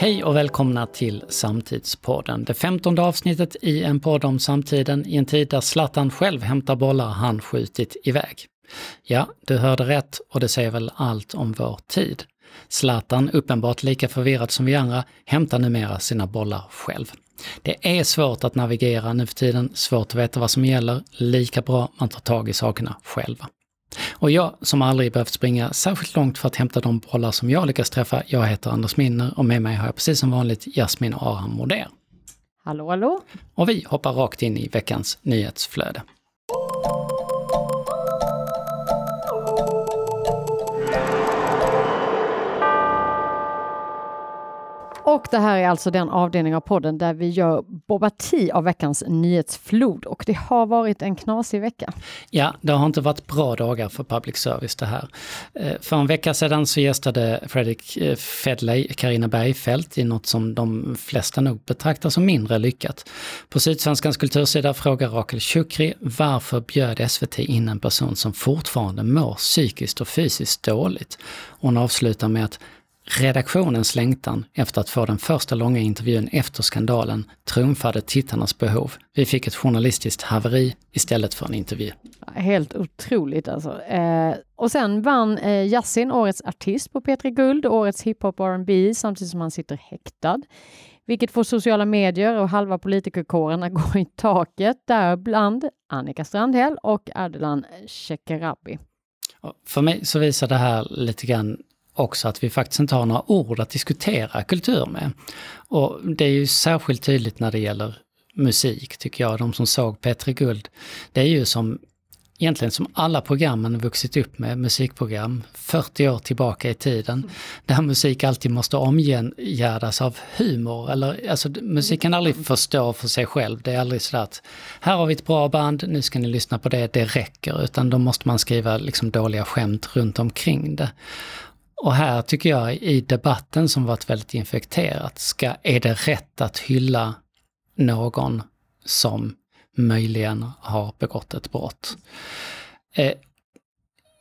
Hej och välkomna till Samtidspodden, det femtonde avsnittet i en podd om samtiden i en tid där Zlatan själv hämtar bollar han skjutit iväg. Ja, du hörde rätt och det säger väl allt om vår tid. Zlatan, uppenbart lika förvirrad som vi andra, hämtar numera sina bollar själv. Det är svårt att navigera nu för tiden, svårt att veta vad som gäller, lika bra man tar tag i sakerna själva. Och jag som aldrig behövt springa särskilt långt för att hämta de bollar som jag lyckas träffa, jag heter Anders Minner och med mig har jag precis som vanligt Jasmin Aram Moder. Hallå, hallå! Och vi hoppar rakt in i veckans nyhetsflöde. Och det här är alltså den avdelning av podden där vi gör Boba Tea av veckans nyhetsflod. Och det har varit en knasig vecka. Ja, det har inte varit bra dagar för public service det här. Eh, för en vecka sedan så gästade Fredrik eh, Fedley Karina Bergfeldt i något som de flesta nog betraktar som mindre lyckat. På Sydsvenskans kultursida frågar Rakel Chukri varför bjöd SVT in en person som fortfarande mår psykiskt och fysiskt dåligt. Hon avslutar med att Redaktionens längtan efter att få den första långa intervjun efter skandalen trumfade tittarnas behov. Vi fick ett journalistiskt haveri istället för en intervju. Helt otroligt alltså. Eh, och sen vann eh, Yasin årets artist på P3 Guld, årets hiphop R&B samtidigt som han sitter häktad. Vilket får sociala medier och halva politikerkåren att gå i taket, däribland Annika Strandhäll och Ardalan Shekarabi. För mig så visar det här lite grann också att vi faktiskt inte har några ord att diskutera kultur med. Och det är ju särskilt tydligt när det gäller musik, tycker jag. De som såg Petri Guld, det är ju som egentligen som alla programmen vuxit upp med, musikprogram, 40 år tillbaka i tiden, mm. där musik alltid måste omgärdas av humor. Eller, alltså, musik kan aldrig förstå för sig själv. Det är aldrig sådär att här har vi ett bra band, nu ska ni lyssna på det, det räcker. Utan då måste man skriva liksom dåliga skämt runt omkring det. Och här tycker jag i debatten som varit väldigt infekterat, ska, är det rätt att hylla någon som möjligen har begått ett brott? Eh,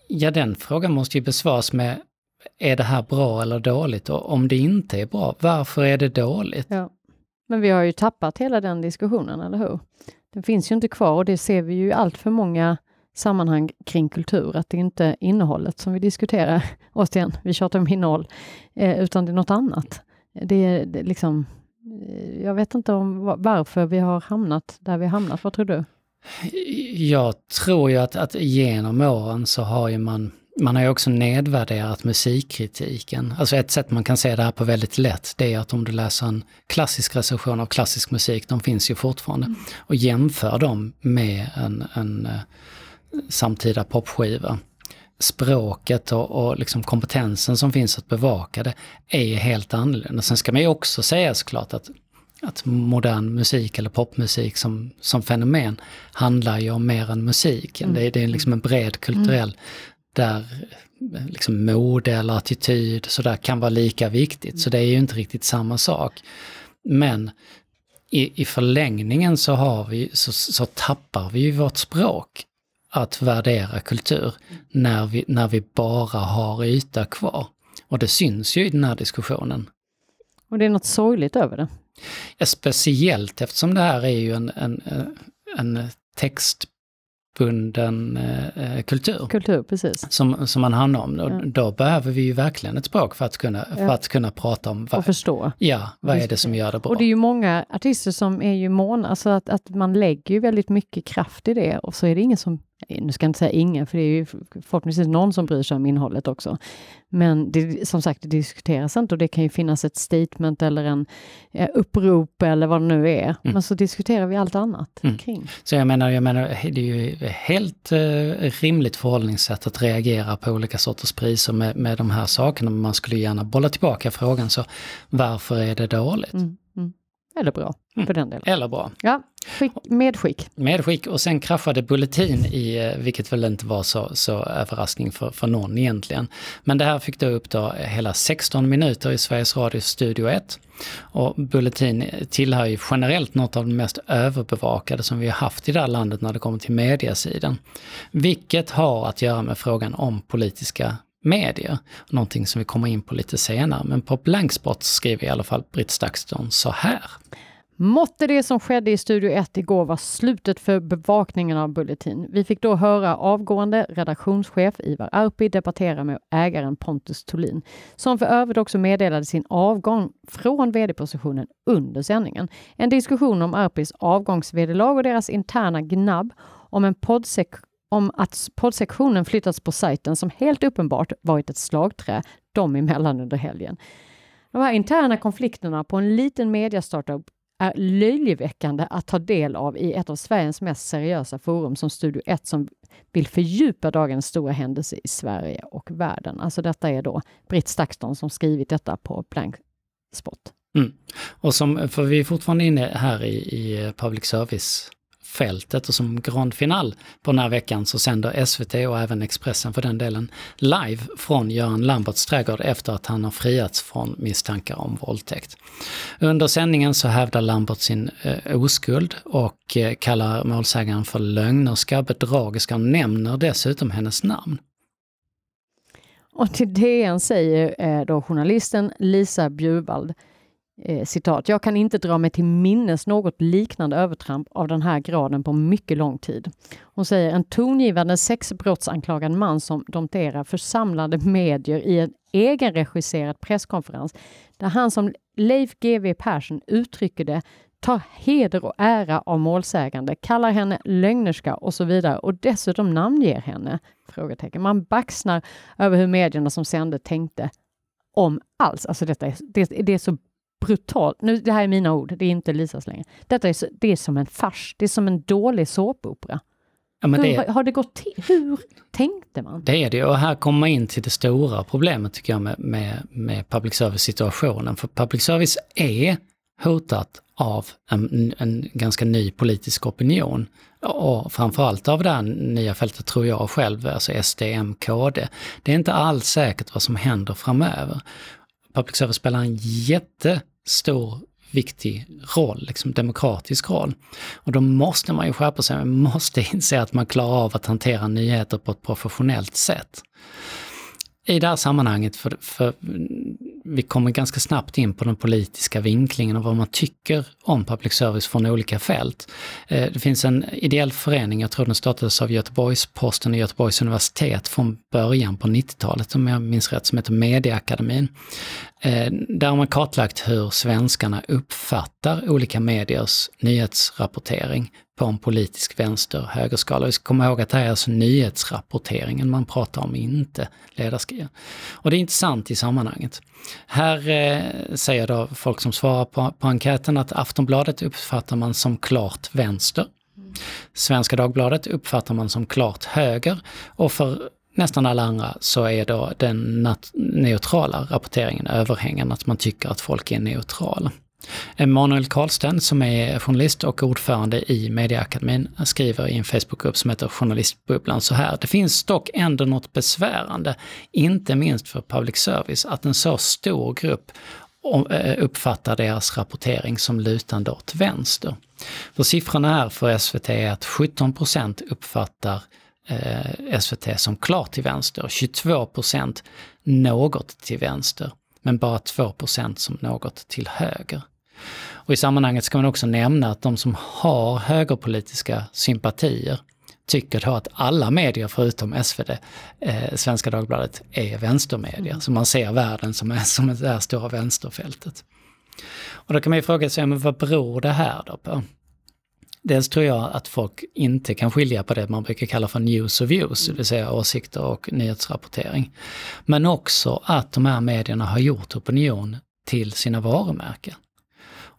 ja, den frågan måste ju besvaras med, är det här bra eller dåligt? Och om det inte är bra, varför är det dåligt? Ja. Men vi har ju tappat hela den diskussionen, eller hur? Den finns ju inte kvar och det ser vi ju i allt för många sammanhang kring kultur, att det inte är innehållet som vi diskuterar, återigen, vi tjatar om innehåll, eh, utan det är något annat. Det är, det liksom, eh, jag vet inte om varför vi har hamnat där vi hamnat, vad tror du? Jag tror ju att, att genom åren så har ju man man har ju också nedvärderat musikkritiken. Alltså ett sätt man kan se det här på väldigt lätt, det är att om du läser en klassisk recension av klassisk musik, de finns ju fortfarande, mm. och jämför dem med en, en uh, samtida popskiva. Språket och, och liksom kompetensen som finns att bevaka det är helt annorlunda. Sen ska man ju också säga såklart att att modern musik eller popmusik som, som fenomen handlar ju om mer än musik. Mm. Det, det, är liksom en bred kulturell, mm. där liksom mode eller attityd sådär kan vara lika viktigt. Så det är ju inte riktigt samma sak. Men i, i förlängningen så, har vi, så, så tappar vi ju vårt språk att värdera kultur när vi, när vi bara har yta kvar. Och det syns ju i den här diskussionen. Och det är något sorgligt över det. Ja, speciellt eftersom det här är ju en, en, en text bunden eh, eh, kultur. Kultur, precis. Som, som man handlar om. Och ja. Då behöver vi ju verkligen ett språk för att kunna, ja. för att kunna prata om... Vad, och förstå. Ja, vad är det som gör det bra? Och det är ju många artister som är ju måna, alltså att, att man lägger ju väldigt mycket kraft i det och så är det ingen som nu ska jag inte säga ingen, för det är ju förhoppningsvis någon som bryr sig om innehållet också. Men det, som sagt, det diskuteras inte och det kan ju finnas ett statement eller en eh, upprop eller vad det nu är. Mm. Men så diskuterar vi allt annat mm. kring. Så jag menar, jag menar, det är ju helt eh, rimligt förhållningssätt att reagera på olika sorters priser med, med de här sakerna. Man skulle gärna bolla tillbaka frågan så varför är det dåligt? Mm. mm. Eller bra, mm. för den delen. Eller bra. Ja, skick, medskick. Medskick och sen kraschade Bulletin i, eh, vilket väl inte var så, så överraskning för, för någon egentligen. Men det här fick då upp då hela 16 minuter i Sveriges Radios Studio 1. Och Bulletin tillhör ju generellt något av de mest överbevakade som vi har haft i det här landet när det kommer till mediasidan. Vilket har att göra med frågan om politiska medier. Någonting som vi kommer in på lite senare. Men på Blankspot skriver i alla fall Britt Stakston så här. Måtte det som skedde i Studio 1 igår vara slutet för bevakningen av Bulletin. Vi fick då höra avgående redaktionschef Ivar Arpi debattera med ägaren Pontus Tolin, som för övrigt också meddelade sin avgång från vd-positionen under sändningen. En diskussion om Arpis avgångsvederlag och deras interna gnabb om en poddsek om att poddsektionen flyttats på sajten som helt uppenbart varit ett slagträ dem emellan under helgen. De här interna konflikterna på en liten mediastartup är löjeväckande att ta del av i ett av Sveriges mest seriösa forum som Studio 1 som vill fördjupa dagens stora händelse i Sverige och världen. Alltså detta är då Britt Stakston som skrivit detta på Blank Spot. Mm. Och som, för vi är fortfarande inne här i, i public service fältet och som grand final på den här veckan så sänder SVT och även Expressen för den delen live från Göran Lamberts trädgård efter att han har friats från misstankar om våldtäkt. Under sändningen så hävdar Lambert sin eh, oskuld och eh, kallar målsägaren för lögnerska, bedragerska och nämner dessutom hennes namn. Och till DN säger eh, då journalisten Lisa Bjurvald Eh, citat, jag kan inte dra mig till minnes något liknande övertramp av den här graden på mycket lång tid. Hon säger en tongivande sexbrottsanklagad man som dompterar församlade medier i en egenregisserad presskonferens där han som Leif GW Persson uttrycker det tar heder och ära av målsägande, kallar henne lögnerska och så vidare och dessutom namnger henne? Frågetecken. Man baxnar över hur medierna som sände tänkte om alls. Alltså detta är, det, det är så brutalt. Nu, det här är mina ord, det är inte Lisas längre. Detta är, det är som en fars, det är som en dålig såpopera. Ja, hur det, har det gått till? Hur tänkte man? Det är det, och här kommer man in till det stora problemet tycker jag med, med, med public service-situationen. För public service är hotat av en, en ganska ny politisk opinion. Och framförallt av det här nya fältet tror jag själv, alltså SDM, KD. Det är inte alls säkert vad som händer framöver public service spelar en jättestor viktig roll, liksom demokratisk roll. Och då måste man ju skärpa sig, man måste inse att man klarar av att hantera nyheter på ett professionellt sätt. I det här sammanhanget, för, för vi kommer ganska snabbt in på den politiska vinklingen och vad man tycker om public service från olika fält. Eh, det finns en ideell förening, jag tror den startades av Göteborgs-Posten och Göteborgs universitet från början på 90-talet, om jag minns rätt, som heter Medieakademin. Eh, där har man kartlagt hur svenskarna uppfattar olika mediers nyhetsrapportering på en politisk vänster-högerskala. Vi ska komma ihåg att det här är alltså nyhetsrapporteringen man pratar om, inte ledarskriv. Och det är intressant i sammanhanget. Här eh, säger då folk som svarar på, på enkäten att Aftonbladet uppfattar man som klart vänster. Svenska Dagbladet uppfattar man som klart höger och för nästan alla andra så är då den neutrala rapporteringen överhängande, att man tycker att folk är neutrala. Emanuel Karlsten som är journalist och ordförande i mediaakademin skriver i en Facebookgrupp som heter Journalistbubblan så här. Det finns dock ändå något besvärande, inte minst för public service, att en så stor grupp eh, uppfattar deras rapportering som lutande åt vänster. För siffrorna här för SVT är att 17% uppfattar eh, SVT som klart till vänster, 22 något till vänster, men bara 2% som något till höger. Och i sammanhanget ska man också nämna att de som har högerpolitiska sympatier tycker då att alla medier förutom SvD, eh, Svenska Dagbladet, är vänstermedier. Mm. Så man ser världen som, är, som det här stora vänsterfältet. Och då kan man ju fråga sig, men vad beror det här då på? Dels tror jag att folk inte kan skilja på det man brukar kalla för news och views, det vill säga åsikter och nyhetsrapportering. Men också att de här medierna har gjort opinion till sina varumärken.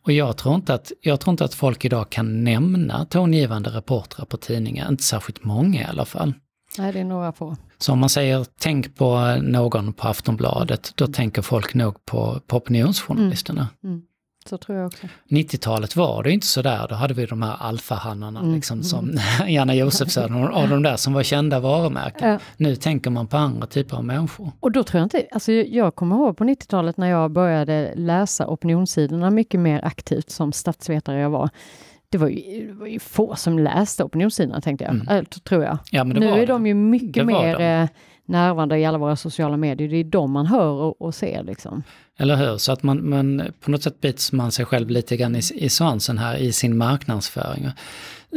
Och jag tror, inte att, jag tror inte att folk idag kan nämna tongivande reportrar på tidningar, inte särskilt många i alla fall. Nej, det är några få. Så om man säger tänk på någon på Aftonbladet, då tänker folk nog på, på opinionsjournalisterna. Mm. Mm. Så tror jag också. 90-talet var det inte så där. Då hade vi de här alfahannarna mm. liksom, som mm. Janne Josefsson och de där som var kända varumärken. Ja. Nu tänker man på andra typer av människor. Och då tror jag inte, alltså jag kommer ihåg på 90-talet när jag började läsa opinionssidorna mycket mer aktivt som statsvetare jag var. det var, ju, det var ju få som läste opinionssidorna tänkte jag, mm. tror jag. Ja, nu är de ju mycket mer de. Närvarande i alla våra sociala medier. Det är de man hör och, och ser liksom. Eller hur? Så att man, man på något sätt bits man sig själv lite grann i, i svansen här i sin marknadsföring.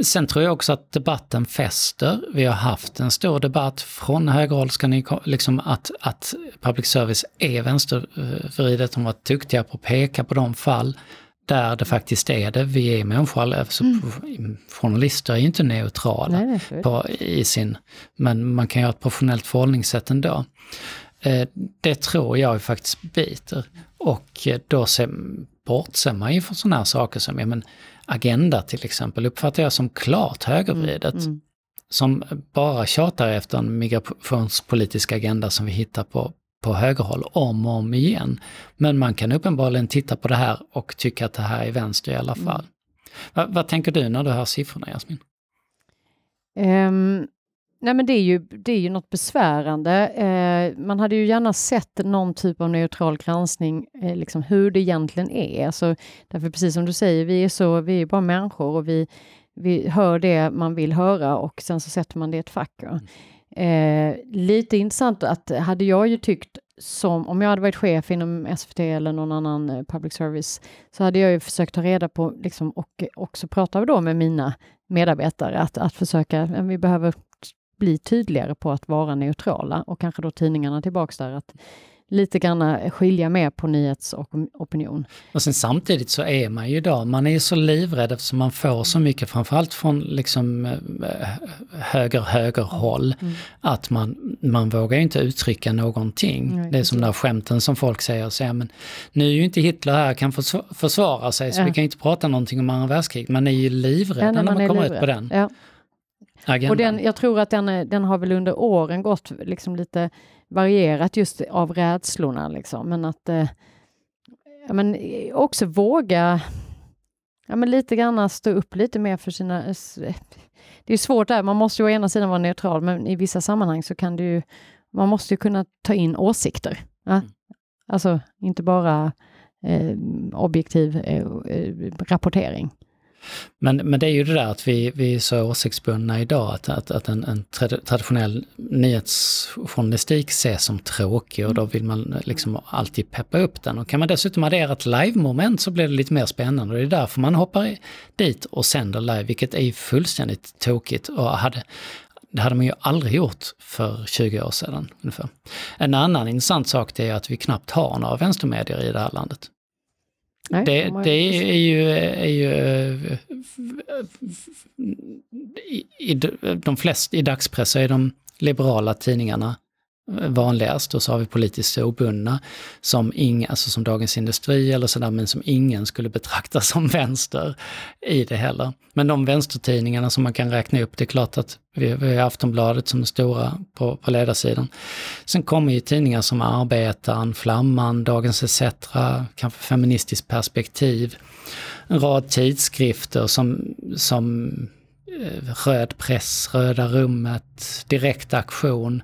Sen tror jag också att debatten fäster. Vi har haft en stor debatt från högerhåll, ska ni, liksom att, att public service är vänstervridet. De var duktiga på att peka på de fall där det faktiskt är det. Vi är människor, alltså, mm. journalister är ju inte neutrala Nej, på, i sin, men man kan ju ha ett professionellt förhållningssätt ändå. Eh, det tror jag faktiskt biter. Och eh, då ser, bortser man ju från sådana här saker som, ja men Agenda till exempel uppfattar jag som klart högervridet. Mm, mm. Som bara tjatar efter en migrationspolitisk agenda som vi hittar på, på högerhåll om och om igen. Men man kan uppenbarligen titta på det här och tycka att det här är vänster i alla mm. fall. Va, vad tänker du när du hör siffrorna Jasmin? Um, nej men det är ju, det är ju något besvärande. Uh, man hade ju gärna sett någon typ av neutral granskning, uh, liksom hur det egentligen är. Alltså, därför precis som du säger, vi är, så, vi är bara människor och vi, vi hör det man vill höra och sen så sätter man det i ett fack. Mm. Eh, lite intressant att hade jag ju tyckt som om jag hade varit chef inom SVT eller någon annan eh, public service så hade jag ju försökt ta reda på liksom, och också prata då med mina medarbetare att, att försöka, vi behöver bli tydligare på att vara neutrala och kanske då tidningarna tillbaks där att lite grann skilja mer på nyhets och opinion. Och sen samtidigt så är man ju idag, man är ju så livrädd eftersom man får så mycket, framförallt från liksom eh, höger högerhåll, mm. att man, man vågar inte uttrycka någonting. Nej, det är som de där skämten som folk säger, så, men nu är ju inte Hitler här, kan försvara sig, så ja. vi kan inte prata någonting om andra världskriget. Man är ju livrädd ja, när man, man kommer livrädd. ut på den. Ja. Agendan. Och den, jag tror att den, den har väl under åren gått liksom lite varierat just av rädslorna liksom. Men att eh, ja, men också våga ja, men lite grann stå upp lite mer för sina... Det är svårt där, man måste ju å ena sidan vara neutral, men i vissa sammanhang så kan ju... Man måste ju kunna ta in åsikter. Ja? Mm. Alltså inte bara eh, objektiv eh, eh rapportering. Men, men det är ju det där att vi, vi är så åsiktsbundna idag att, att, att en, en traditionell nyhetsjournalistik ses som tråkig och då vill man liksom alltid peppa upp den. Och kan man dessutom addera ett live-moment så blir det lite mer spännande och det är därför man hoppar dit och sänder live, vilket är fullständigt tokigt och hade, det hade man ju aldrig gjort för 20 år sedan ungefär. En annan intressant sak är att vi knappt har några vänstermedier i det här landet. Nej, det, det är ju, är ju i, i, de flesta, i dagspress så är de liberala tidningarna vanligast och så har vi politiskt obundna som, inga, alltså som Dagens Industri eller sådär, men som ingen skulle betrakta som vänster i det heller. Men de vänstertidningarna som man kan räkna upp, det är klart att vi, vi har Aftonbladet som är stora på, på ledarsidan. Sen kommer ju tidningar som Arbetaren, Flamman, Dagens ETC, kanske Feministiskt perspektiv, en rad tidskrifter som, som eh, Röd press, Röda rummet, Direkt aktion,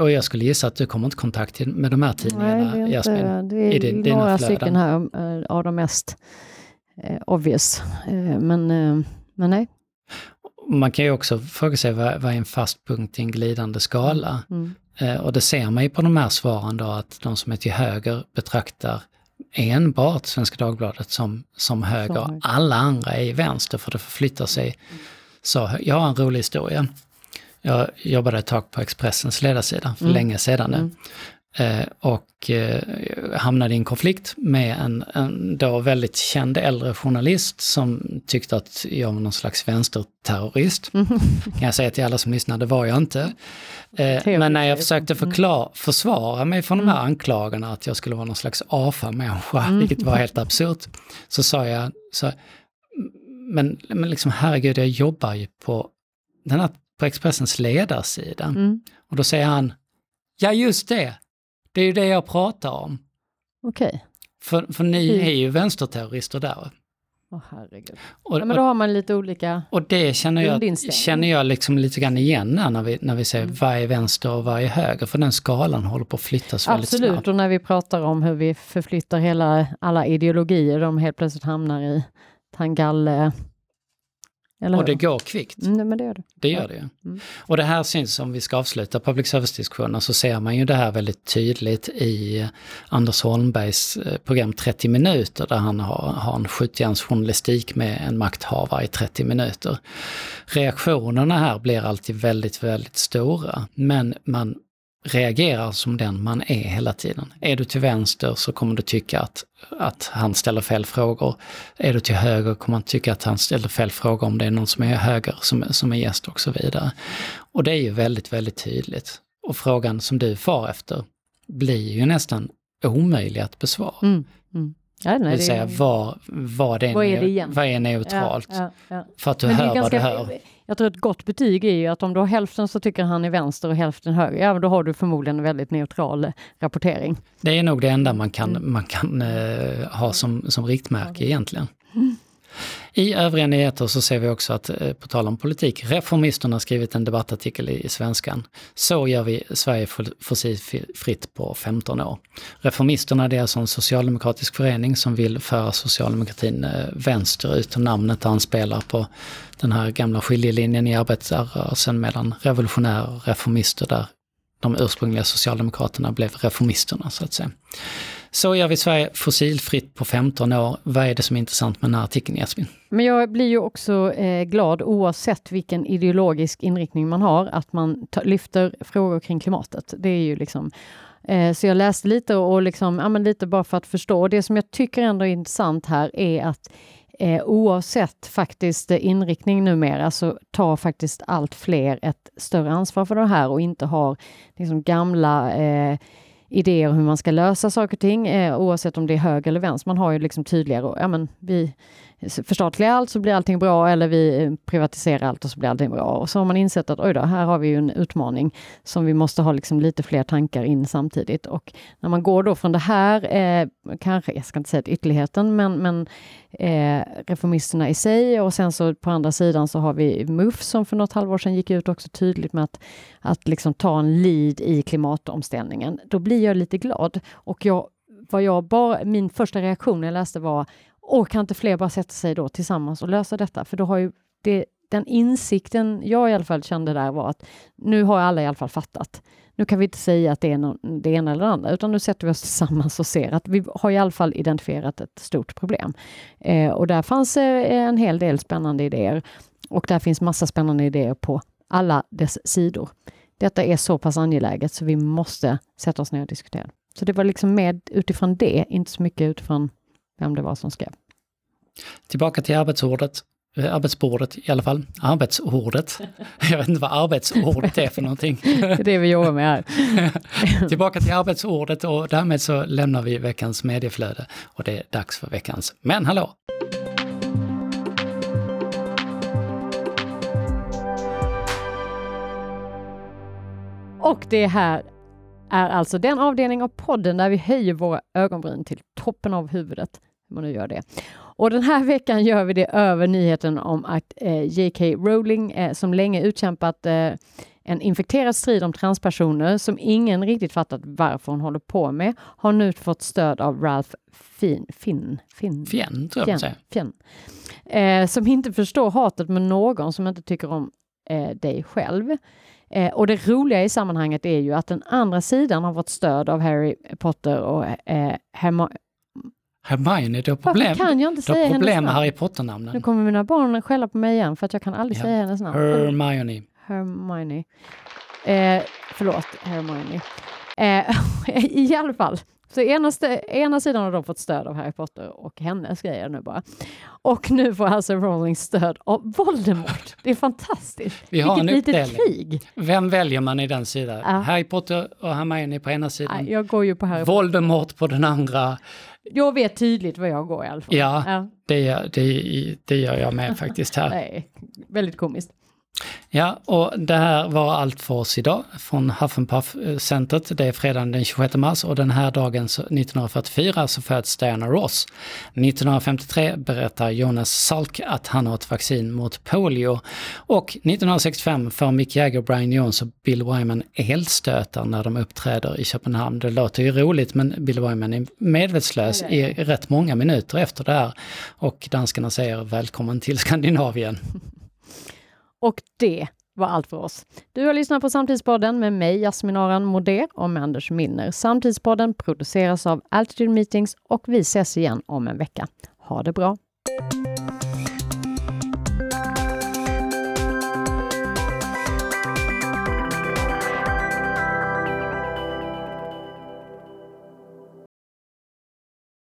och jag skulle gissa att du kommer inte i kontakt med de här tidningarna, Nej, det är inte, Jasmin? Det är i några stycken här eh, av de mest eh, obvious. Eh, men, men nej. Man kan ju också fråga sig vad, vad är en fast punkt i en glidande skala? Mm. Eh, och det ser man ju på de här svaren då att de som är till höger betraktar enbart Svenska Dagbladet som, som höger. Som Alla andra är i vänster för det förflyttar sig. Mm. Så jag har en rolig historia. Jag jobbade ett tag på Expressens ledarsida för mm. länge sedan nu. Mm. Eh, och eh, hamnade i en konflikt med en, en då väldigt känd äldre journalist som tyckte att jag var någon slags vänsterterrorist. Mm. Kan jag säga till alla som lyssnar, det var jag inte. Eh, men när jag försökte mm. förklara, försvara mig från de här mm. anklagarna att jag skulle vara någon slags AFA-människa, mm. vilket var helt absurt, så sa jag så, men, men liksom herregud, jag jobbar ju på den här på Expressens ledarsida. Mm. Och då säger han, ja just det, det är ju det jag pratar om. Okej. Okay. För, för ni är ju vänsterterrorister där. Åh herregud. Och, ja, men då har man lite olika Och det känner jag, känner jag liksom lite grann igen när vi, när vi säger mm. vad är vänster och vad är höger, för den skalan håller på att flyttas Absolut, väldigt snabbt. Absolut, och när vi pratar om hur vi förflyttar hela, alla ideologier, de helt plötsligt hamnar i han galle... Eller Och det går kvickt. Mm, men det gör det. Det gör det. Mm. Och det här syns, om vi ska avsluta public service-diskussionen, så ser man ju det här väldigt tydligt i Anders Holmbergs eh, program 30 minuter, där han har, har en skjutjärnsjournalistik med en makthavare i 30 minuter. Reaktionerna här blir alltid väldigt, väldigt stora, men man reagerar som den man är hela tiden. Är du till vänster så kommer du tycka att, att han ställer fel frågor. Är du till höger kommer man tycka att han ställer fel frågor om det är någon som är höger som, som är gäst och så vidare. Och det är ju väldigt, väldigt tydligt. Och frågan som du far efter blir ju nästan omöjlig att besvara. Mm. Mm. Ja, nej, det vill säga vad, vad, är, Vad är det neu- egentligen? vad är neutralt? Ja, ja. För att du Men hör vad du hör. Jag tror ett gott betyg är ju att om du har hälften så tycker han är vänster och hälften höger, ja men då har du förmodligen en väldigt neutral eh, rapportering. Det är nog det enda man kan, Mm. man kan eh, ha som, som riktmärke egentligen. I övriga nyheter så ser vi också att, eh, på tal om politik, Reformisterna har skrivit en debattartikel i, Svenskan. Så gör vi Sverige fossilfritt på 15 år. Reformisterna det är alltså en socialdemokratisk förening som vill föra socialdemokratin eh, vänsterut och namnet anspelar på den här gamla skiljelinjen i arbetarrörelsen mellan revolutionärer och reformister där de ursprungliga socialdemokraterna blev reformisterna så att säga. Så gör vi Sverige fossilfritt på 15 år. Vad är det som är intressant med den här artikeln Jasmin? Men jag blir ju också eh, glad oavsett vilken ideologisk inriktning man har, att man lyfter frågor kring klimatet. Det är ju liksom eh, så jag läste lite och liksom, ja, men lite bara för att förstå. Och det som jag tycker ändå är intressant här är att eh, oavsett faktiskt inriktning numera så tar faktiskt allt fler ett större ansvar för det här och inte har liksom gamla eh, idéer om hur man ska lösa saker och ting, eh, oavsett om det är höger eller vänster. Man har ju liksom tydligare, ja men vi förstatliga allt så blir allting bra eller vi eh, privatiserar allt och så blir allting bra. Och så har man insett att oj då, här har vi ju en utmaning som vi måste ha liksom lite fler tankar in samtidigt. Och när man går då från det här, eh, kanske, jag ska inte säga till ytterligheten, men, men eh, reformisterna i sig och sen så på andra sidan så har vi MUF som för något halvår sedan gick ut också tydligt med att, att liksom ta en lead i klimatomställningen. Då blir jag lite glad och jag, vad jag bara, min första reaktion när jag läste var och kan inte fler bara sätta sig då tillsammans och lösa detta? För då har ju det, den insikten jag i alla fall kände där var att nu har alla i alla fall fattat. Nu kan vi inte säga att det är någon, det ena eller det andra, utan nu sätter vi oss tillsammans och ser att vi har i alla fall identifierat ett stort problem. Eh, och där fanns eh, en hel del spännande idéer och där finns massa spännande idéer på alla dess sidor. Detta är så pass angeläget så vi måste sätta oss ner och diskutera. Så det var liksom med utifrån det, inte så mycket utifrån vem det var som skrev. Tillbaka till arbetsordet. eh, Arbetsbordet i alla fall. Arbetsordet. Jag vet inte vad arbetsordet är för någonting. Det är det vi jobbar med här. Tillbaka till arbetsordet och därmed så lämnar vi veckans medieflöde och det är dags för veckans Men hallå! Och det här är alltså den avdelning av podden där vi höjer våra ögonbryn till toppen av huvudet. Hur man nu gör det. Och den här veckan gör vi det över nyheten om att eh, J.K. Rowling, eh, som länge utkämpat eh, en infekterad strid om transpersoner som ingen riktigt fattat varför hon håller på med, har nu fått stöd av Ralph Finn, Finn, Finn, Fjän, tror jag. Fjän, eh, som inte förstår hatet med någon som inte tycker om eh, dig själv. Eh, och det roliga i sammanhanget är ju att den andra sidan har fått stöd av Harry Potter och eh, Herma- Hermione, du har problem, Varför kan jag inte du har problem med? Harry Nu Potter-namnen. kommer mina barn skälla på mig igen för att jag kan aldrig Ja. säga hennes namn. Hermione. Hermione. Eh, förlåt, Hermione. Eh, I alla fall, så ena, ena sidan har de fått stöd av Harry Potter och hennes grejer nu bara. Och nu får alltså Rowling stöd av Voldemort. Det är fantastiskt. Vi har Vilket en litet krig. Vem väljer man i den sidan? Ja. Harry Potter och Hermione på ena sidan. Nej, jag går ju på Harry Potter. Voldemort på den andra. Jag vet tydligt vad jag går i alla fall. Ja. Det, gör- det, det gör jag med faktiskt här. Nej, väldigt komiskt. Ja, och det här var allt för oss idag från Huff Puff-centret. Det är fredagen den 26 mars och den här dagen 1944 så föds Diana Ross. 1953 berättar Jonas Salk att han har ett vaccin mot polio. Och 1965 får Mick Jagger, Brian Jones och Bill Wyman elstötar när de uppträder i Köpenhamn. Det låter ju roligt men Bill Wyman är medvetslös i rätt många minuter efter det här. Och danskarna säger välkommen till Skandinavien. Och det var allt för oss. Du har lyssnat på Samtidspodden med mig, Jasmin Aran Modé och med Anders Milner. Samtidspodden produceras av Altitude Meetings och vi ses igen om en vecka. Ha det bra!